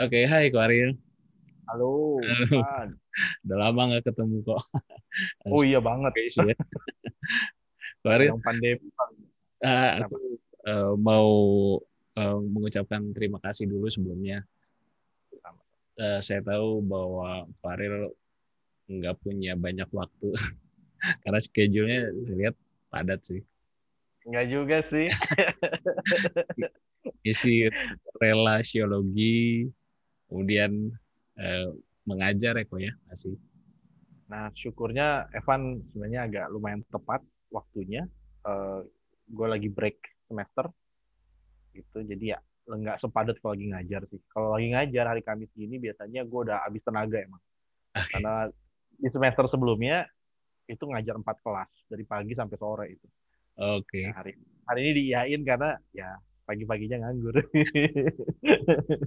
Oke, hai Ko Ariel. Halo, Irfan. Udah lama nggak ketemu kok. Oh iya banget. Ya. Ko Ariel, Yang pandemi. ah, aku eh, mau eh, mengucapkan terima kasih dulu sebelumnya. Eh, saya tahu bahwa Ko Ariel nggak punya banyak waktu karena schedule-nya saya lihat padat sih. Enggak juga sih. Isi relasiologi, kemudian eh, mengajar ya kok ya masih. Nah, syukurnya Evan sebenarnya agak lumayan tepat waktunya. Eh, gue lagi break semester. Gitu, jadi ya nggak sepadat kalau lagi ngajar sih. Kalau lagi ngajar hari Kamis gini biasanya gue udah habis tenaga emang. Karena di semester sebelumnya itu ngajar empat kelas dari pagi sampai sore itu. Oke. Nah, hari hari ini diiyain karena ya pagi-paginya nganggur.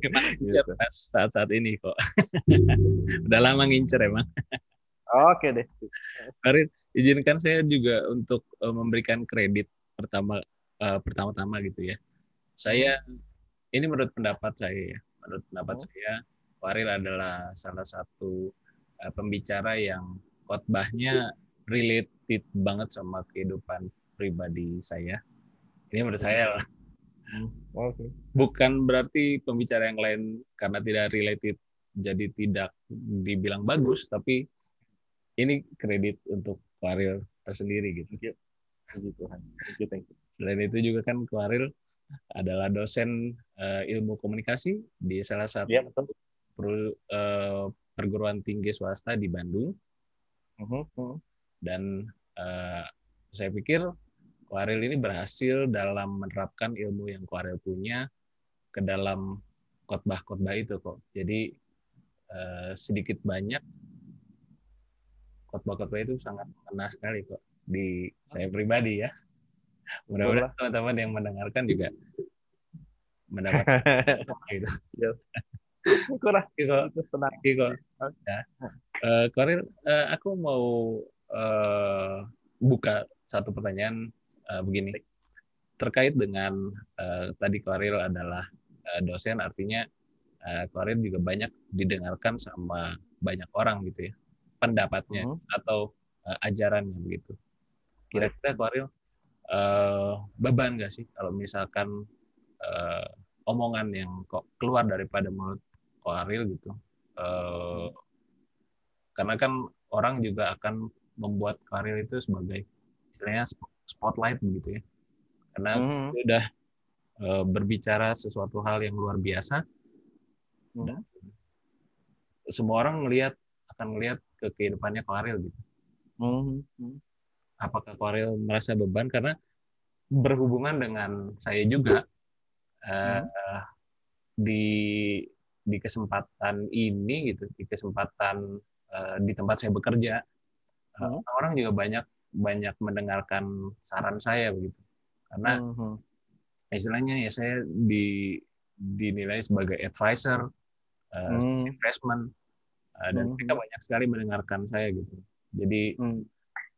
Gimana Gitu. saat-saat ini kok? Udah lama ngincer emang. Oke deh. Farid, izinkan saya juga untuk eh, memberikan kredit pertama eh, pertama-tama gitu ya. Saya ini menurut pendapat saya ya, menurut pendapat Hmm. saya Farid adalah salah satu eh, pembicara yang khotbahnya related banget sama kehidupan pribadi saya. Ini menurut saya lah. Oke. bukan berarti pembicara yang lain karena tidak related jadi tidak dibilang bagus, tapi ini kredit untuk Kwaril tersendiri gitu. Puji Tuhan. Thank you, thank you. Selain itu juga kan Kwaril adalah dosen eh, ilmu komunikasi di salah satu Iya, betul. per- eh, perguruan tinggi swasta di Bandung Mhm, mhm. dan eh, saya pikir Kwaril ini berhasil dalam menerapkan ilmu yang Kwaril punya ke dalam khotbah-khotbah itu kok. Jadi eh, sedikit banyak khotbah-khotbah itu sangat mengena sekali kok di saya pribadi ya. Mudah-mudahan teman-teman yang mendengarkan juga mendapat gitu. Kurang Kok, itu tenang. kok. Ya. Eh, eh, aku mau eh, buka satu pertanyaan eh, begini. Terkait dengan eh, tadi Kwaril adalah eh, dosen artinya eh, Kwaril juga banyak didengarkan sama banyak orang gitu ya pendapatnya Mhm. atau eh, ajarannya begitu. Kira-kira Kwaril eh, beban gak sih kalau misalkan eh, omongan yang kok keluar daripada mulut Kwaril gitu? Eh, karena kan orang juga akan membuat Kwaril itu sebagai istilahnya sp- spotlight begitu ya karena dia udah eh, berbicara sesuatu hal yang luar biasa Mhm. semua orang melihat akan melihat ke kehidupannya Kwaril gitu Mhm, mhm. apakah Kwaril merasa beban karena berhubungan dengan saya juga eh, di di kesempatan ini gitu di kesempatan eh, di tempat saya bekerja Hmm. orang juga banyak banyak mendengarkan saran saya begitu karena Mhm. istilahnya ya saya di dinilai sebagai advisor eh, Mhm. investment eh, dan Mhm. mereka banyak sekali mendengarkan saya gitu jadi Mhm.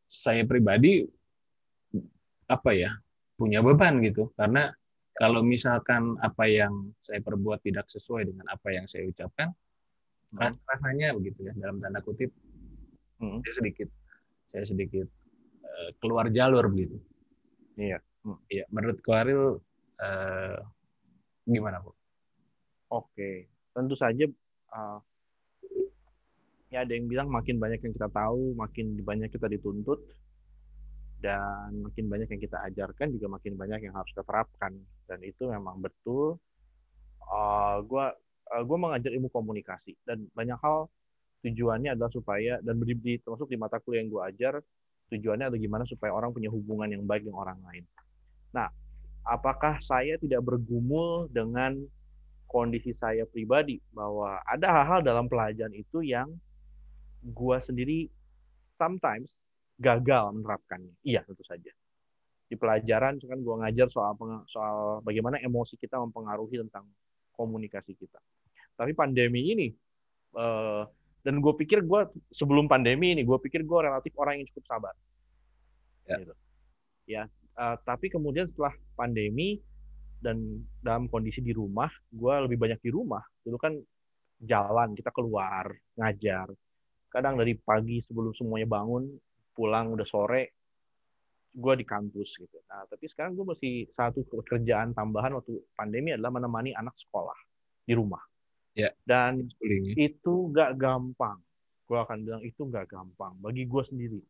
saya pribadi apa ya punya beban gitu karena kalau misalkan apa yang saya perbuat tidak sesuai dengan apa yang saya ucapkan Hmm. ras- rasanya begitu ya dalam tanda kutip Mhm. saya sedikit saya sedikit keluar jalur begitu Iya. ya menurut Kwaril eh, gimana bu Oke, tentu saja uh, ya ada yang bilang makin banyak yang kita tahu, makin banyak kita dituntut, dan makin banyak yang kita ajarkan juga makin banyak yang harus kita terapkan. Dan itu memang betul. Uh, gua uh, gua mengajar ilmu komunikasi dan banyak hal tujuannya adalah supaya dan di, di- termasuk di mata kuliah yang gua ajar tujuannya adalah gimana supaya orang punya hubungan yang baik dengan orang lain. Nah, apakah saya tidak bergumul dengan kondisi saya pribadi bahwa ada hal-hal dalam pelajaran itu yang gua sendiri sometimes gagal menerapkannya. Iya, tentu saja. Di pelajaran kan gua ngajar soal soal bagaimana emosi kita mempengaruhi tentang komunikasi kita. Tapi pandemi ini eh, dan gue pikir gue sebelum pandemi ini gue pikir gue relatif orang yang cukup sabar. Ya. Gitu. Ya, eh, tapi kemudian setelah pandemi dan dalam kondisi di rumah, gue lebih banyak di rumah. Dulu kan jalan, kita keluar, ngajar. Kadang dari pagi sebelum semuanya bangun, pulang udah sore, gue di kampus gitu. Nah, tapi sekarang gue masih satu pekerjaan tambahan waktu pandemi adalah menemani anak sekolah di rumah. Ya. Dan itu gak gampang. Gue akan bilang itu gak gampang bagi gue sendiri.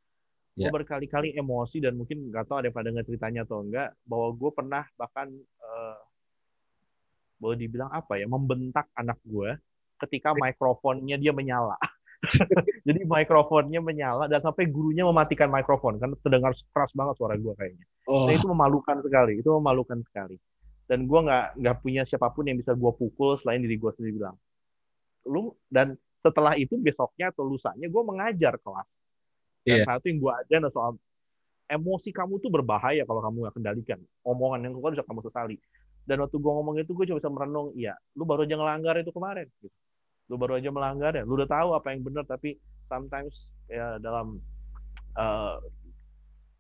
Ya. Gue berkali-kali emosi dan mungkin nggak tahu ada pada nggak ceritanya atau enggak bahwa gue pernah bahkan uh, boleh dibilang apa ya membentak anak gue ketika mikrofonnya dia menyala. Jadi mikrofonnya menyala dan sampai gurunya mematikan mikrofon karena terdengar keras banget suara gue kayaknya. Oh. Nah, itu memalukan sekali, itu memalukan sekali. Dan gue nggak nggak punya siapa pun yang bisa gue pukul selain diri gue sendiri bilang. Lu dan setelah itu besoknya atau lusanya gue mengajar kelas. Dan yeah. satu yang gue ajar soal emosi kamu tuh berbahaya kalau kamu nggak kendalikan. Omongan yang keluar bisa kamu sesali. Dan waktu gue ngomong itu gue cuma bisa merenung, iya, lu baru aja ngelanggar itu kemarin. Gitu lu baru aja melanggar ya lu udah tahu apa yang benar tapi sometimes ya dalam uh,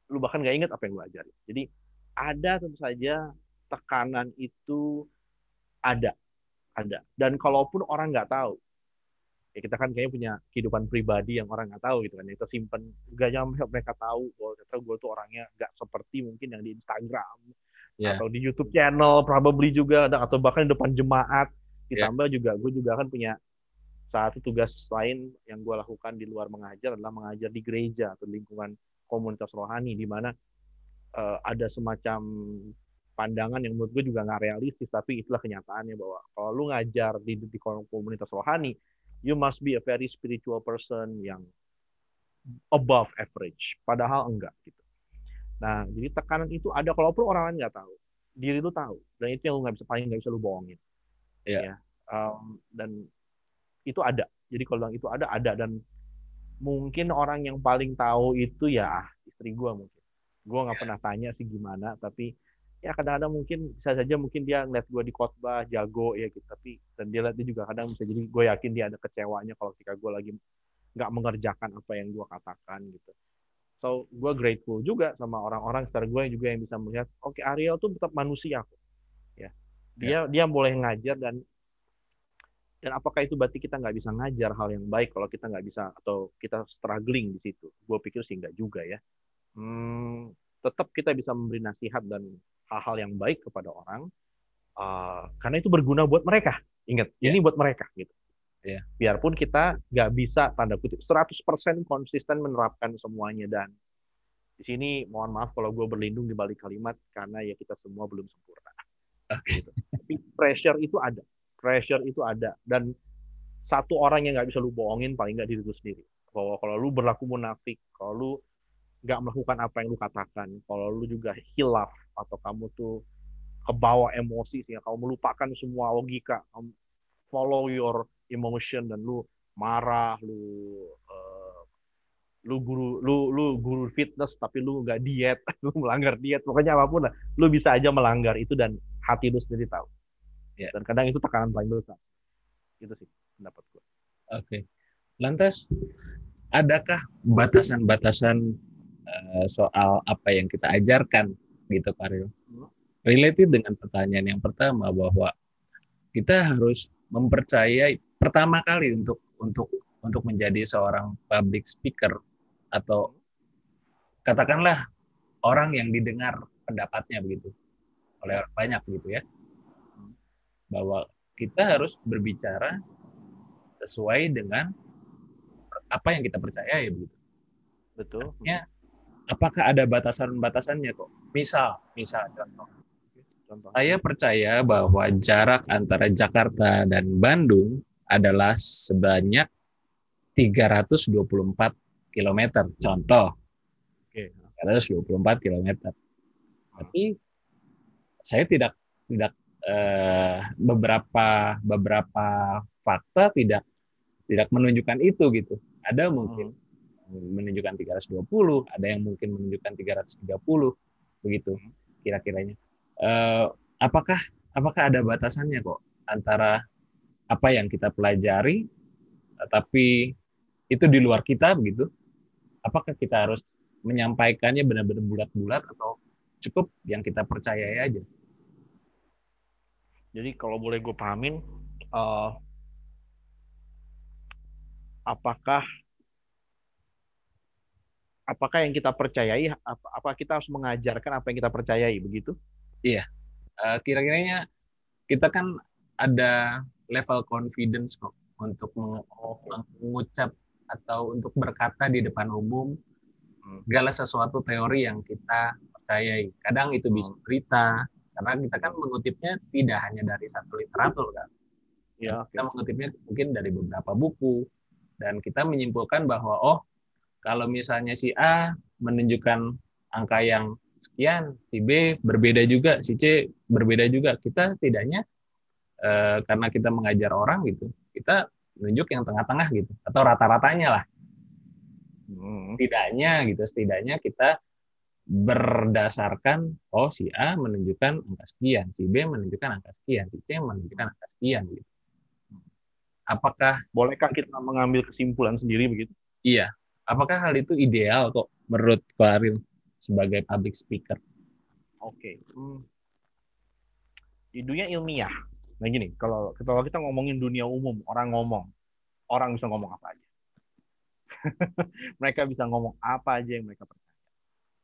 lu bahkan gak inget apa yang lu ajarin jadi ada tentu saja tekanan itu ada ada dan kalaupun orang nggak tahu ya kita kan kayaknya punya kehidupan pribadi yang orang nggak tahu gitu kan kita simpen gak nyampe mereka tahu bahwa ternyata gue tuh orangnya nggak seperti mungkin yang di Instagram yeah. atau di YouTube channel probably juga atau bahkan di depan jemaat ya. ditambah yeah. juga gue juga kan punya satu tugas lain yang gue lakukan di luar mengajar adalah mengajar di gereja atau lingkungan komunitas rohani di mana uh, ada semacam pandangan yang menurut gue juga nggak realistis tapi itulah kenyataannya bahwa kalau lu ngajar di, di komunitas rohani you must be a very spiritual person yang above average padahal enggak gitu nah jadi tekanan itu ada kalaupun orang lain nggak tahu diri lu tahu dan itu yang lu nggak bisa paling nggak bisa lu bohongin yeah. ya um, dan itu ada. Jadi kalau itu ada, ada dan mungkin orang yang paling tahu itu ya istri gue mungkin. Gue nggak pernah tanya sih gimana, tapi ya kadang-kadang mungkin bisa saja mungkin dia ngeliat gue di khotbah jago ya gitu tapi dan dia lihat dia juga kadang bisa jadi gue yakin dia ada kecewanya kalau ketika gue lagi nggak mengerjakan apa yang gue katakan gitu so gue grateful juga sama orang-orang sekitar gue yang juga yang bisa melihat oke okay, Ariel tuh tetap manusia kok ya dia yeah. dia boleh ngajar dan dan apakah itu berarti kita nggak bisa ngajar hal yang baik kalau kita nggak bisa atau kita struggling di situ? Gue pikir sih nggak juga ya. Hmm, tetap kita bisa memberi nasihat dan hal-hal yang baik kepada orang uh, karena itu berguna buat mereka. Ingat, yeah. ini buat mereka gitu. Yeah. Biarpun kita nggak bisa tanda kutip 100% konsisten menerapkan semuanya dan di sini mohon maaf kalau gue berlindung di balik kalimat karena ya kita semua belum sempurna. Okay. Gitu. Tapi pressure itu ada pressure itu ada dan satu orang yang nggak bisa lu bohongin paling nggak diri lu sendiri bahwa kalau lu berlaku munafik kalau lu nggak melakukan apa yang lu katakan kalau lu juga hilaf atau kamu tuh kebawa emosi sehingga kamu melupakan semua logika follow your emotion dan lu marah lu uh, lu guru lu lu guru fitness tapi lu nggak diet lu melanggar diet pokoknya apa pun lah lu bisa aja melanggar itu dan hati lu sendiri tahu Ya. Dan kadang itu tekanan paling besar. Itu sih pendapat gue. Oke. Okay. Lantas, adakah batasan-batasan uh, soal apa yang kita ajarkan gitu Pak Rio? Hmm. Related dengan pertanyaan yang pertama bahwa kita harus mempercayai pertama kali untuk untuk untuk menjadi seorang public speaker atau katakanlah orang yang didengar pendapatnya begitu oleh banyak begitu ya bahwa kita harus berbicara sesuai dengan apa yang kita percaya ya begitu. Betul. Artinya, apakah ada batasan-batasannya kok? Misal, misal contoh. contoh. Saya percaya bahwa jarak antara Jakarta dan Bandung adalah sebanyak 324 km. Contoh. Oke. 324 km. Tapi saya tidak tidak eh, beberapa beberapa fakta tidak tidak menunjukkan itu gitu. Ada mungkin hmm. Menunjukkan 320, ada yang mungkin menunjukkan 330 begitu kira-kiranya. Eh, apakah apakah ada batasannya kok antara apa yang kita pelajari tapi itu di luar kita begitu? Apakah kita harus menyampaikannya benar-benar bulat-bulat atau cukup yang kita percayai aja? Jadi kalau boleh gue pahamin, uh, apakah apakah yang kita percayai apa, apa kita harus mengajarkan apa yang kita percayai begitu? Iya. Uh, kira-kiranya kita kan ada level confidence kok untuk mengucap atau untuk berkata di depan umum hmm. segala sesuatu teori yang kita percayai. Kadang itu bisa hmm. berita, karena kita kan mengutipnya tidak hanya dari satu literatur kan. Ya, kita mengutipnya mungkin dari beberapa buku dan kita menyimpulkan bahwa oh kalau misalnya si A menunjukkan angka yang sekian, si B berbeda juga, si C berbeda juga. Kita setidaknya eh, karena kita mengajar orang gitu, kita menunjuk yang tengah-tengah gitu atau rata-ratanya lah. Hmm. Setidaknya gitu, setidaknya kita berdasarkan oh si A menunjukkan angka sekian, si B menunjukkan angka sekian, si C menunjukkan angka sekian gitu. Apakah bolehkah kita mengambil kesimpulan sendiri begitu? Iya. Apakah hal itu ideal kok menurut Pak Aril sebagai public speaker? Oke. Okay. Hmm. Dunia ilmiah, nah gini, kalau kalau kita ngomongin dunia umum, orang ngomong, orang bisa ngomong apa aja. mereka bisa ngomong apa aja yang mereka percaya.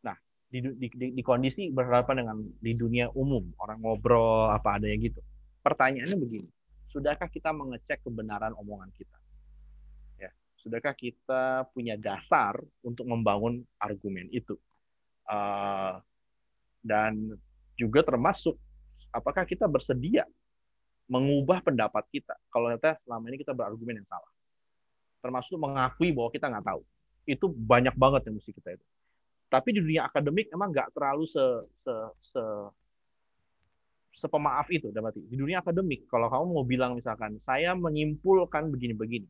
Nah, di, di, di, di kondisi berhadapan dengan di dunia umum, orang ngobrol apa adanya gitu. Pertanyaannya begini, sudahkah kita mengecek kebenaran omongan kita? Sudahkah kita punya dasar untuk membangun argumen itu? Uh, dan juga termasuk apakah kita bersedia mengubah pendapat kita kalau ternyata selama ini kita berargumen yang salah. Termasuk mengakui bahwa kita nggak tahu. Itu banyak banget yang mesti kita itu. Tapi di dunia akademik emang nggak terlalu se, se, se sepemaaf itu berarti di dunia akademik kalau kamu mau bilang misalkan saya menyimpulkan begini-begini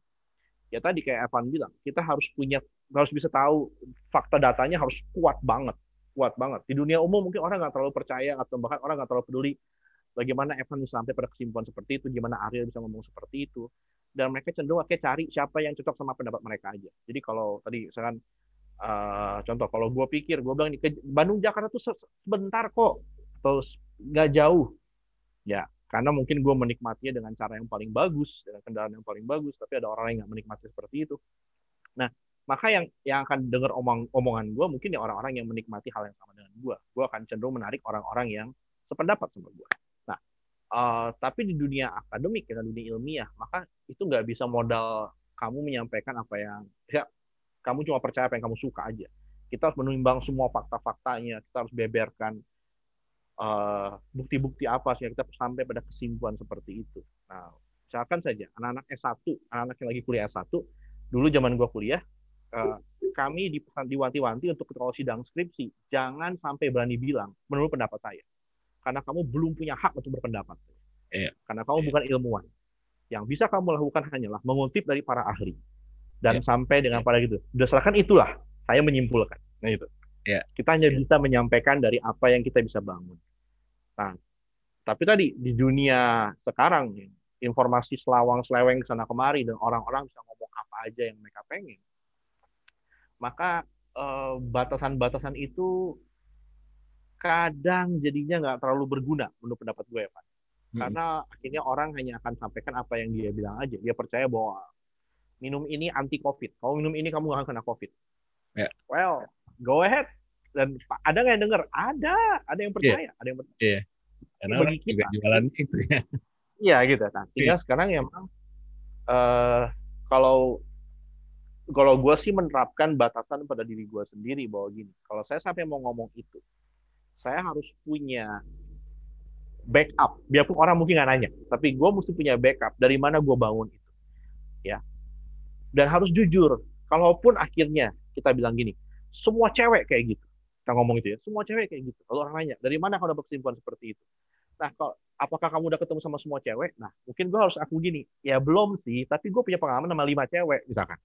ya tadi kayak Evan bilang kita harus punya harus bisa tahu fakta datanya harus kuat banget kuat banget. Di dunia umum mungkin orang nggak terlalu percaya atau bahkan orang nggak terlalu peduli bagaimana Evan bisa sampai pada kesimpulan seperti itu gimana Ariel bisa ngomong seperti itu. Dan mereka cenderung kayak cari siapa yang cocok sama pendapat mereka aja. Jadi kalau tadi misalkan uh, contoh kalau gue pikir gue bilang ke Bandung Jakarta tuh sebentar kok terus nggak jauh. Ya, karena mungkin gue menikmatinya dengan cara yang paling bagus, dengan kendaraan yang paling bagus, tapi ada orang yang nggak menikmati seperti itu. Nah, maka yang yang akan dengar omong omongan gue mungkin ya orang-orang yang menikmati hal yang sama dengan gue. Gue akan cenderung menarik orang-orang yang sependapat sama gue. Nah, uh, tapi di dunia akademik, ya dunia ilmiah, maka itu nggak bisa modal kamu menyampaikan apa yang ya kamu cuma percaya apa yang kamu suka aja. Kita harus menimbang semua fakta-faktanya, kita harus beberkan bukti-bukti uh, apa sih kita sampai pada kesimpulan seperti itu. Nah, misalkan saja anak-anak S1, anak-anak yang lagi kuliah S1, dulu zaman gua kuliah, uh, kami diwanti-wanti untuk kalau sidang skripsi, jangan sampai berani bilang menurut pendapat saya. Karena kamu belum punya hak untuk berpendapat. Iya. Karena kamu iya. bukan ilmuwan. Yang bisa kamu lakukan hanyalah mengutip dari para ahli. Dan iya. sampai dengan pada gitu. Berdasarkan itulah saya menyimpulkan. Nah itu. Ya. Kita hanya bisa menyampaikan dari apa yang kita bisa bangun. Nah, tapi tadi di dunia sekarang informasi selawang seleweng sana kemari dan orang-orang bisa ngomong apa aja yang mereka pengen. Maka eh, batasan-batasan eh, itu kadang jadinya nggak terlalu berguna menurut pendapat gue, Pak. Hmm. Karena akhirnya orang hanya akan sampaikan apa yang dia bilang aja. Dia percaya bahwa minum ini anti COVID. Kalau minum ini kamu akan kena COVID. Yeah. Well, go ahead dan ada nggak yang dengar ada ada yang iya. percaya yeah. ada yang percaya yeah. karena bagi kita juga jualan itu ya iya gitu nah tinggal yeah. sekarang ya memang uh, kalau kalau gue sih menerapkan batasan pada diri gue sendiri bahwa gini kalau saya sampai mau ngomong itu saya harus punya backup biarpun orang mungkin nggak nanya tapi gue mesti punya backup dari mana gue bangun itu ya dan harus jujur kalaupun akhirnya kita bilang gini semua cewek kayak gitu. Kita ngomong itu ya, semua cewek kayak gitu. Kalau orang nanya, dari mana kamu dapat kesimpulan seperti itu? Nah, kalau apakah kamu udah ketemu sama semua cewek? Nah, mungkin gue harus aku gini, ya belum sih, tapi gue punya pengalaman sama lima cewek, misalkan.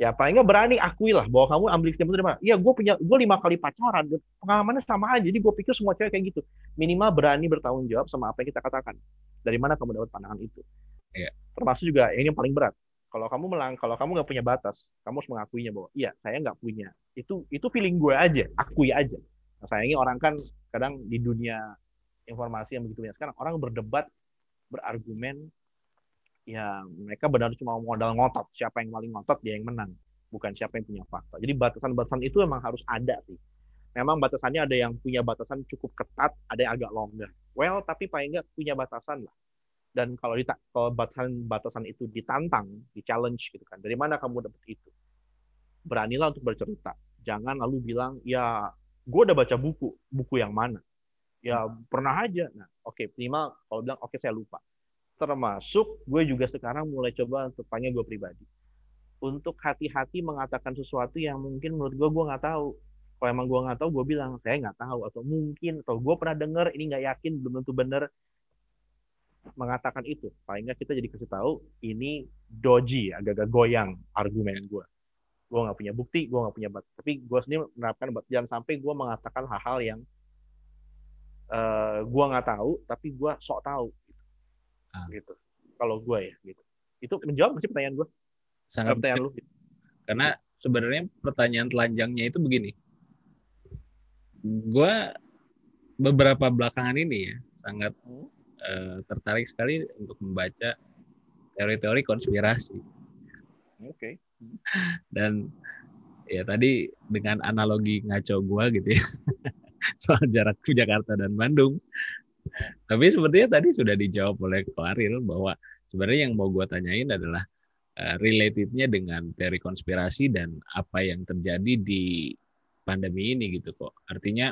Ya paling nggak berani akui lah bahwa kamu ambil kesimpulan dari mana. Iya, gue punya, gue lima kali pacaran, pengalamannya sama aja. Jadi gue pikir semua cewek kayak gitu. Minimal berani bertanggung jawab sama apa yang kita katakan. Dari mana kamu dapat pandangan itu? Ya. Termasuk juga ini yang paling berat kalau kamu melang kalau kamu nggak punya batas kamu harus mengakuinya bahwa iya saya nggak punya itu itu feeling gue aja akui aja nah, sayangnya orang kan kadang di dunia informasi yang begitu banyak sekarang orang berdebat berargumen ya mereka benar cuma modal ngotot. Siapa yang paling ngotot dia yang menang, bukan siapa yang punya fakta. Jadi batasan-batasan itu memang harus ada sih. Memang batasannya ada yang punya batasan cukup ketat, ada yang agak longgar. Well, tapi paling nggak punya batasan lah. Dan kalau, dita- kalau batasan batasan itu ditantang, di challenge gitu kan, dari mana kamu dapat itu? Beranilah untuk bercerita. Jangan lalu bilang, ya gue udah baca buku, buku yang mana? Ya pernah aja. Nah, oke, minimal kalau bilang oke saya lupa. Termasuk gue juga sekarang mulai coba untuk tanya gue pribadi. Untuk hati-hati mengatakan sesuatu yang mungkin menurut gue gue nggak tahu. Kalau emang gue nggak tahu, gue bilang saya nggak tahu atau mungkin atau gue pernah dengar ini nggak yakin belum tentu benar mengatakan itu. Paling nggak kita jadi kasih tahu ini doji, agak-agak goyang argumen gue. Gue nggak punya bukti, gue nggak punya bat. Tapi gue sendiri menerapkan bat. Jangan sampai gue mengatakan hal-hal yang uh, gue nggak tahu, tapi gue sok tahu. Gitu. Ah. gitu. Kalau gue ya, gitu. Itu menjawab sih pertanyaan gue? Sangat pertanyaan lu. Karena sebenarnya pertanyaan telanjangnya itu begini. Gue beberapa belakangan ini ya sangat Hmm. Eh, tertarik sekali untuk membaca teori-teori konspirasi Oke. dan ya tadi dengan analogi ngaco gue gitu ya soal jarak ke Jakarta dan Bandung. Tapi sepertinya tadi sudah dijawab oleh Klaril bahwa sebenarnya yang mau gue tanyain adalah uh, relatednya dengan teori konspirasi dan apa yang terjadi di pandemi ini gitu kok. Artinya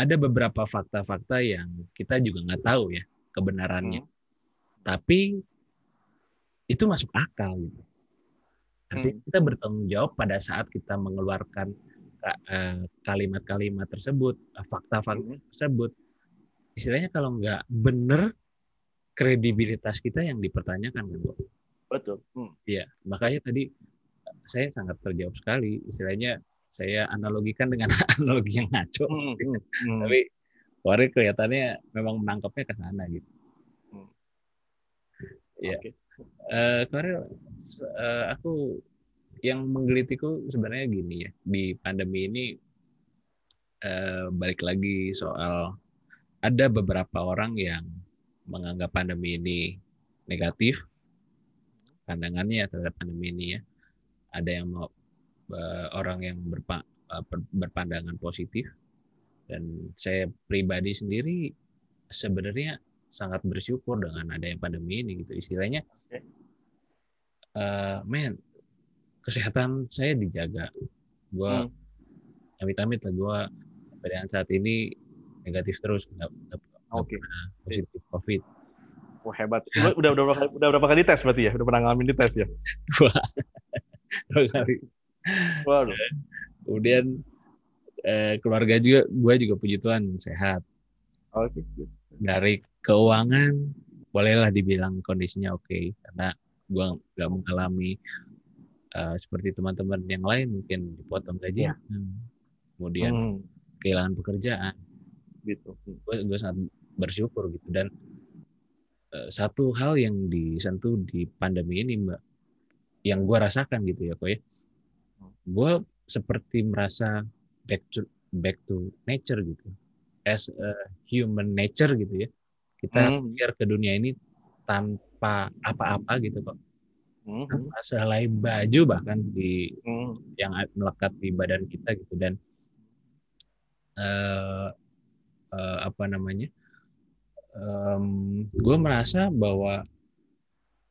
ada beberapa fakta-fakta yang kita juga nggak tahu ya kebenarannya. Hmm. Tapi itu masuk akal gitu. Artinya Hmm. kita bertanggung jawab pada saat kita mengeluarkan uh, kalimat-kalimat tersebut, uh, fakta-fakta Hmm. tersebut. Istilahnya kalau nggak bener kredibilitas kita yang dipertanyakan kan, Bro? Betul. Hmm. Iya, makanya tadi saya sangat terjawab sekali. Istilahnya saya analogikan dengan analogi yang ngaco. Hmm. Hmm. Tapi Wari kelihatannya memang menangkapnya ke sana gitu. Hmm. Iya. Eh, Klaril, se- eh, aku yang menggelitiku sebenarnya gini ya di pandemi ini eh, balik lagi soal ada beberapa orang yang menganggap pandemi ini negatif pandangannya terhadap pandemi ini ya ada yang mau eh, orang yang berpa- ber- berpandangan positif dan saya pribadi sendiri sebenarnya sangat bersyukur dengan adanya pandemi ini gitu istilahnya Oke. eh men kesehatan saya dijaga gua Hmm. amit-amit lah gua sampai dengan saat ini negatif terus nggak pernah positif covid Wah hebat. Lu udah udah berapa, udah berapa kali tes berarti ya? Udah pernah ngalamin di tes ya? dua dua kali Waduh. kemudian eh, keluarga juga gua juga puji Tuhan sehat Oke. dari keuangan bolehlah dibilang kondisinya oke karena gua nggak mengalami eh, seperti teman-teman yang lain mungkin dipotong gaji Iya. kemudian Hmm. kehilangan pekerjaan Gitu. Hmm. gue gue sangat bersyukur gitu dan eh, satu hal yang disentuh di pandemi ini mbak yang gue rasakan gitu ya kok ya gue seperti merasa back to back to nature gitu as a human nature gitu ya kita Hmm. biar ke dunia ini tanpa apa-apa gitu kok Hmm. tanpa sehelai baju bahkan di Hmm. yang melekat di badan kita gitu dan eh eh, apa namanya gue merasa bahwa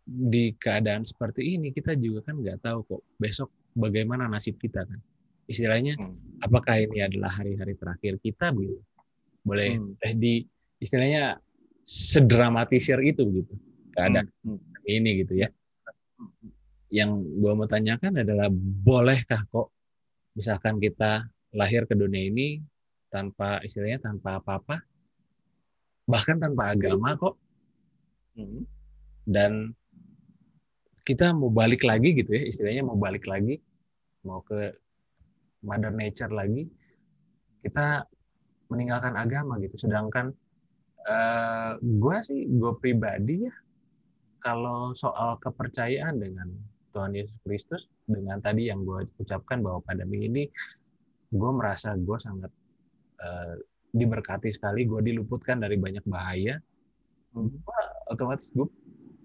di keadaan seperti ini kita juga kan nggak tahu kok besok bagaimana nasib kita kan istilahnya Hmm. apakah ini adalah hari-hari terakhir kita begitu boleh Hmm. boleh di istilahnya sedramatisir itu gitu keadaan Hmm. ini gitu ya yang gue mau tanyakan adalah bolehkah kok misalkan kita lahir ke dunia ini tanpa istilahnya tanpa apa-apa bahkan tanpa agama kok Hmm. dan kita mau balik lagi gitu ya istilahnya mau balik lagi mau ke mother nature lagi kita meninggalkan agama gitu sedangkan eh gue sih gue pribadi ya kalau soal kepercayaan dengan Tuhan Yesus Kristus dengan tadi yang gue ucapkan bahwa pandemi ini gue merasa gue sangat eh, diberkati sekali gue diluputkan dari banyak bahaya. Gua otomatis gue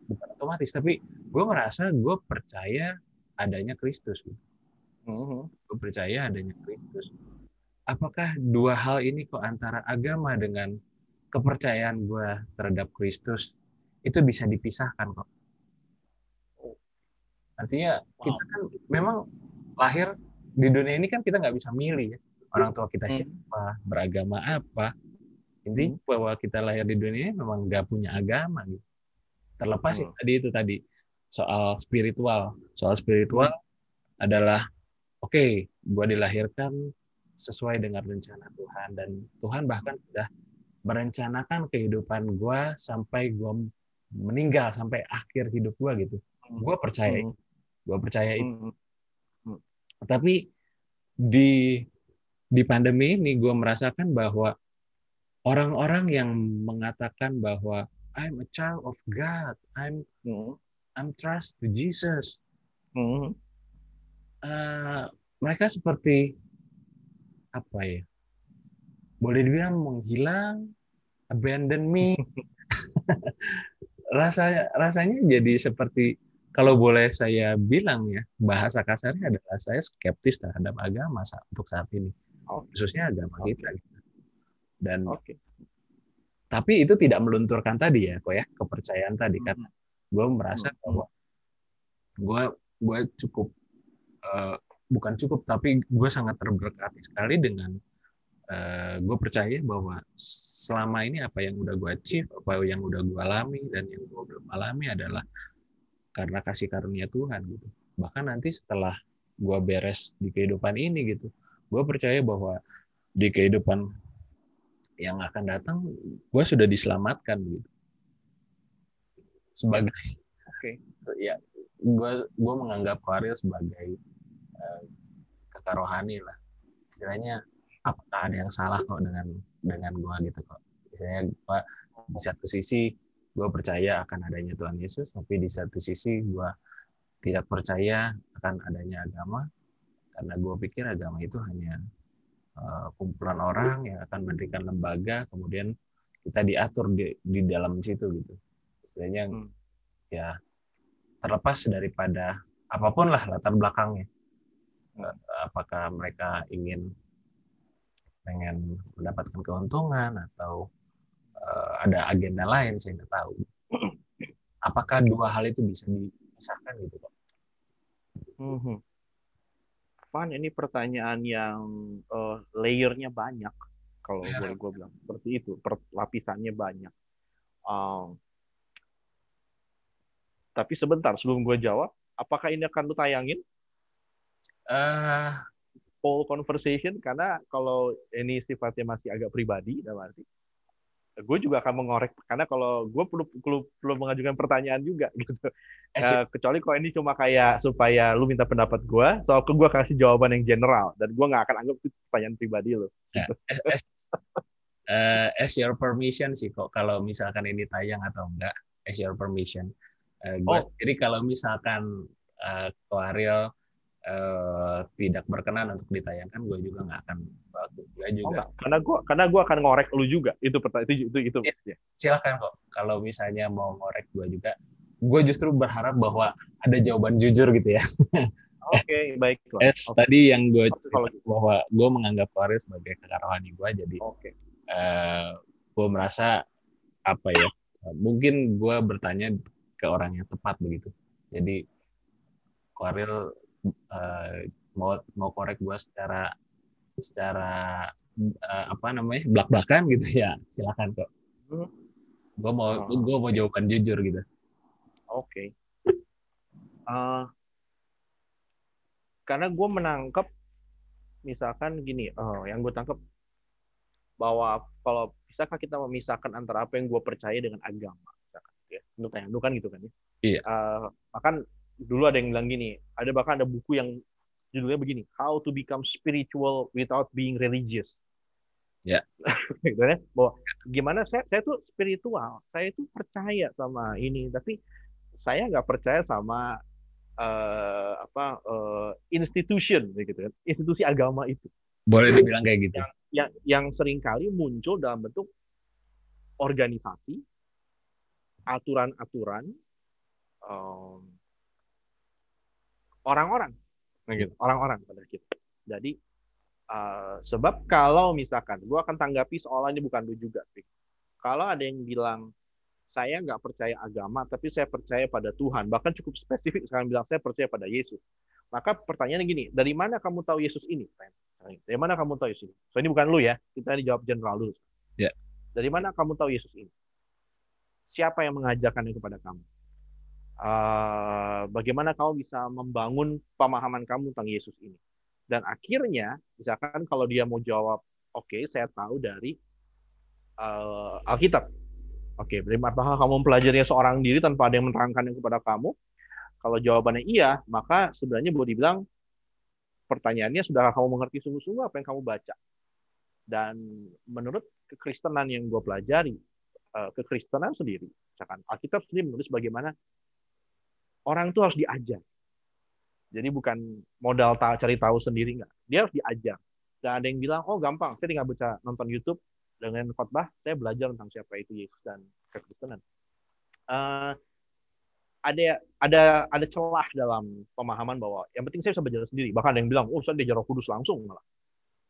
bukan otomatis tapi gue merasa gue percaya adanya Kristus Mhm. gue percaya adanya Kristus. Apakah dua hal ini kok antara agama dengan kepercayaan gue terhadap Kristus itu bisa dipisahkan kok? Artinya kita kan memang lahir di dunia ini kan kita nggak bisa milih ya. Orang tua kita Hmm. siapa beragama apa. Intinya bahwa kita lahir di dunia ini memang nggak punya agama gitu. Terlepas ya, tadi itu tadi soal spiritual. Soal spiritual adalah oke gue dilahirkan sesuai dengan rencana Tuhan dan Tuhan bahkan sudah merencanakan kehidupan gue sampai gue meninggal sampai akhir hidup gue gitu gue percaya gue percaya itu Mhm. tapi di di pandemi ini gue merasakan bahwa orang-orang yang mengatakan bahwa I'm a child of God, I'm Mhm. I'm trust to Jesus, Mhm. Eh, mereka seperti apa ya? Boleh dibilang menghilang, abandon me. rasanya rasanya jadi seperti kalau boleh saya bilang ya bahasa kasarnya adalah saya skeptis terhadap agama untuk saat ini khususnya agama Oke. kita gitu. dan Oke. tapi itu tidak melunturkan tadi ya kok ya kepercayaan tadi kan Mhm. gue merasa Hmm. bahwa gue gue cukup eh, bukan cukup tapi gue sangat terberkati sekali dengan gue percaya bahwa selama ini apa yang udah gue achieve apa yang udah gue alami dan yang gue belum alami adalah karena kasih karunia Tuhan gitu bahkan nanti setelah gue beres di kehidupan ini gitu gue percaya bahwa di kehidupan yang akan datang gue sudah diselamatkan gitu sebagai Oke. ya gue gue menganggap Ariel sebagai kakak rohani lah. Istilahnya apakah ada yang salah kok dengan dengan gue gitu kok. Misalnya gue di satu sisi gue percaya akan adanya Tuhan Yesus tapi di satu sisi gue tidak percaya akan adanya agama karena gue pikir agama itu hanya eh, kumpulan orang yang akan mendirikan lembaga kemudian kita diatur di, di dalam situ gitu. Istilahnya Hmm. ya terlepas daripada apa pun lah latar belakangnya apakah mereka ingin pengen mendapatkan keuntungan atau eh, ada agenda lain saya nggak tahu apakah dua hal itu bisa dipisahkan gitu Pak? Mhm. Van, ini pertanyaan yang eh, layernya banyak, kalau Layer. boleh gue bilang. Seperti itu, per- lapisannya banyak. Um, tapi sebentar, sebelum gue jawab, apakah ini akan lu tayangin? Poll conversation? Karena kalau ini sifatnya masih agak pribadi, dalam arti, gue juga akan mengorek. Karena kalau gue perlu, perlu, perlu mengajukan pertanyaan juga, gitu. Eh, kecuali kalau ini cuma kayak supaya lu minta pendapat gue, soal ke gue kasih jawaban yang general dan gue nggak akan anggap itu pertanyaan pribadi lu. as, as, eh, as your permission sih kok kalau misalkan ini tayang atau enggak as your permission Eh, gua- Oh. jadi kalau misalkan eh, Ko Eh, tidak berkenan untuk ditayangkan gue juga nggak akan bagus gue Oh juga enggak, karena gue karena gua akan ngorek lu juga. Itu itu itu itu. Ya. silahkan kok kalau misalnya mau ngorek gue juga gue justru berharap bahwa ada jawaban jujur gitu ya Oke, baiklah. es Oke, tadi yang gue kalau gitu. bahwa gue menganggap Ko Ariel sebagai kakak rohani gue jadi Oke. eh gue merasa apa ya mungkin gue bertanya ke orang yang tepat begitu jadi Koril eh, mau mau korek gue secara secara eh, apa namanya belak belakan gitu ya silakan kok Hmm. gue mau Oh. gue mau jawaban jujur gitu Oke. Eh, karena gue menangkap, misalkan gini, eh, yang gue tangkap bahwa kalau bisakah kita memisahkan antara apa yang gue percaya dengan agama, misalkan, ya, menurut lu kan gitu kan ya. Iya. Eh, bahkan dulu ada yang bilang gini, ada bahkan ada buku yang judulnya begini, How to Become Spiritual Without Being Religious. Ya. gitu ya, bahwa gimana saya saya tuh spiritual, saya tuh percaya sama ini, tapi saya nggak percaya sama eh, apa eh, institution gitu kan, institusi agama itu boleh dibilang kayak gitu yang yang sering kali muncul dalam bentuk organisasi, aturan-aturan, um, orang-orang, nah gitu, orang-orang pada kita. Jadi uh, sebab kalau misalkan, gue akan tanggapi seolah ini bukan lu juga, sih. Kalau ada yang bilang saya nggak percaya agama, tapi saya percaya pada Tuhan. Bahkan cukup spesifik sekarang bilang saya percaya pada Yesus. Maka pertanyaannya gini, dari mana kamu tahu Yesus ini? Dari mana kamu tahu Yesus ini? So ini bukan lu ya, kita dijawab general dulu. Ya. Dari mana kamu tahu Yesus ini? Siapa yang mengajarkannya kepada kamu? Uh, bagaimana kamu bisa membangun pemahaman kamu tentang Yesus ini? Dan akhirnya, misalkan kalau dia mau jawab, oke, okay, saya tahu dari uh, Alkitab Oke, berarti apakah kamu mempelajari seorang diri tanpa ada yang menerangkannya kepada kamu? Kalau jawabannya iya, maka sebenarnya boleh dibilang pertanyaannya sudah kamu mengerti sungguh-sungguh apa yang kamu baca. Dan menurut kekristenan yang gue pelajari, eh, kekristenan sendiri, misalkan Alkitab sendiri menulis bagaimana orang itu harus diajar. Jadi bukan modal tahu, cari tahu sendiri enggak. Dia harus diajar. Dan ada yang bilang, oh gampang, saya tinggal baca nonton YouTube, dengan khotbah saya belajar tentang siapa itu Yesus dan kekristenan. Uh, ada ada ada celah dalam pemahaman bahwa yang penting saya bisa belajar sendiri. Bahkan ada yang bilang, oh saya diajar Kudus langsung malah.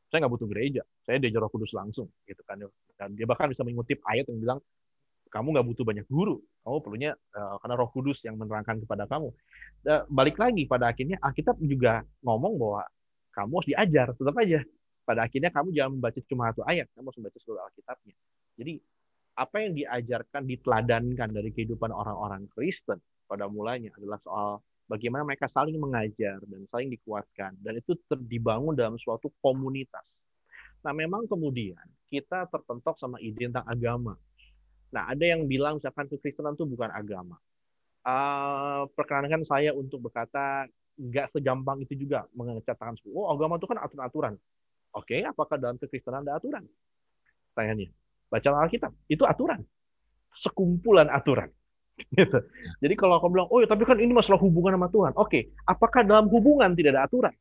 Saya nggak butuh gereja, saya diajar Kudus langsung, gitu kan. Dan dia bahkan bisa mengutip ayat yang bilang, kamu nggak butuh banyak guru, kamu perlunya uh, karena Roh Kudus yang menerangkan kepada kamu. Dan balik lagi pada akhirnya Alkitab juga ngomong bahwa kamu harus diajar, tetap aja pada akhirnya kamu jangan membaca cuma satu ayat, kamu harus membaca seluruh Alkitabnya. Jadi apa yang diajarkan, diteladankan dari kehidupan orang-orang Kristen pada mulanya adalah soal bagaimana mereka saling mengajar dan saling dikuatkan. Dan itu dibangun dalam suatu komunitas. Nah memang kemudian kita terpentok sama ide tentang agama. Nah ada yang bilang misalkan kekristenan itu bukan agama. Uh, perkenankan saya untuk berkata nggak segampang itu juga mengatakan oh agama itu kan aturan-aturan Oke, apakah dalam kekristenan ada aturan? Tanyanya. Baca Alkitab, itu aturan. Sekumpulan aturan. Gitu. Jadi kalau aku bilang, oh ya tapi kan ini masalah hubungan sama Tuhan. Oke, apakah dalam hubungan tidak ada aturan?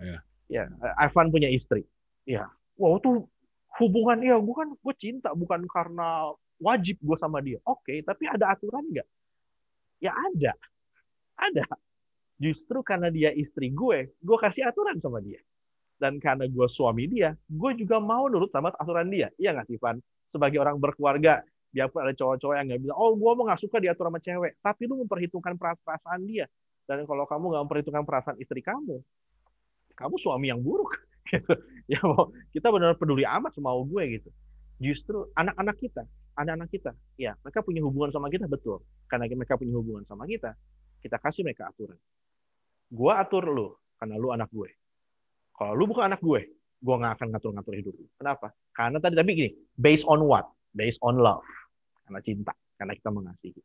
Ya. Ya, Evan punya istri. Ya, wow itu hubungan ya bukan gue cinta bukan karena wajib gue sama dia. Oke, tapi ada aturan nggak? Ya ada, ada. Justru karena dia istri gue, gue kasih aturan sama dia dan karena gue suami dia, gue juga mau nurut sama aturan dia. Iya nggak, Ivan? Sebagai orang berkeluarga, biarpun ada cowok-cowok yang nggak bilang, oh gue mau nggak suka diatur sama cewek, tapi lu memperhitungkan perasaan dia. Dan kalau kamu nggak memperhitungkan perasaan istri kamu, kamu suami yang buruk. Gitu. ya mau kita benar peduli amat sama gue gitu. Justru anak-anak kita, anak-anak kita, ya mereka punya hubungan sama kita betul. Karena mereka punya hubungan sama kita, kita kasih mereka aturan. Gue atur lu, karena lu anak gue kalau lu bukan anak gue, gue nggak akan ngatur-ngatur hidup lu. Kenapa? Karena tadi tapi gini, based on what? Based on love. Karena cinta, karena kita mengasihi.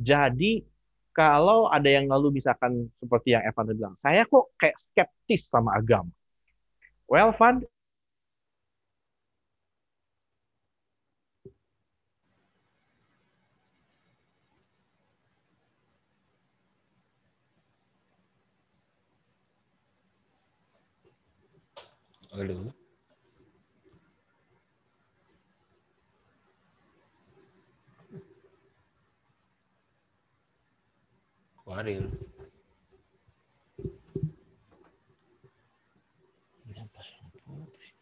Jadi kalau ada yang lalu misalkan seperti yang Evan bilang, saya kok kayak skeptis sama agama. Well, Van, Halo. Waril.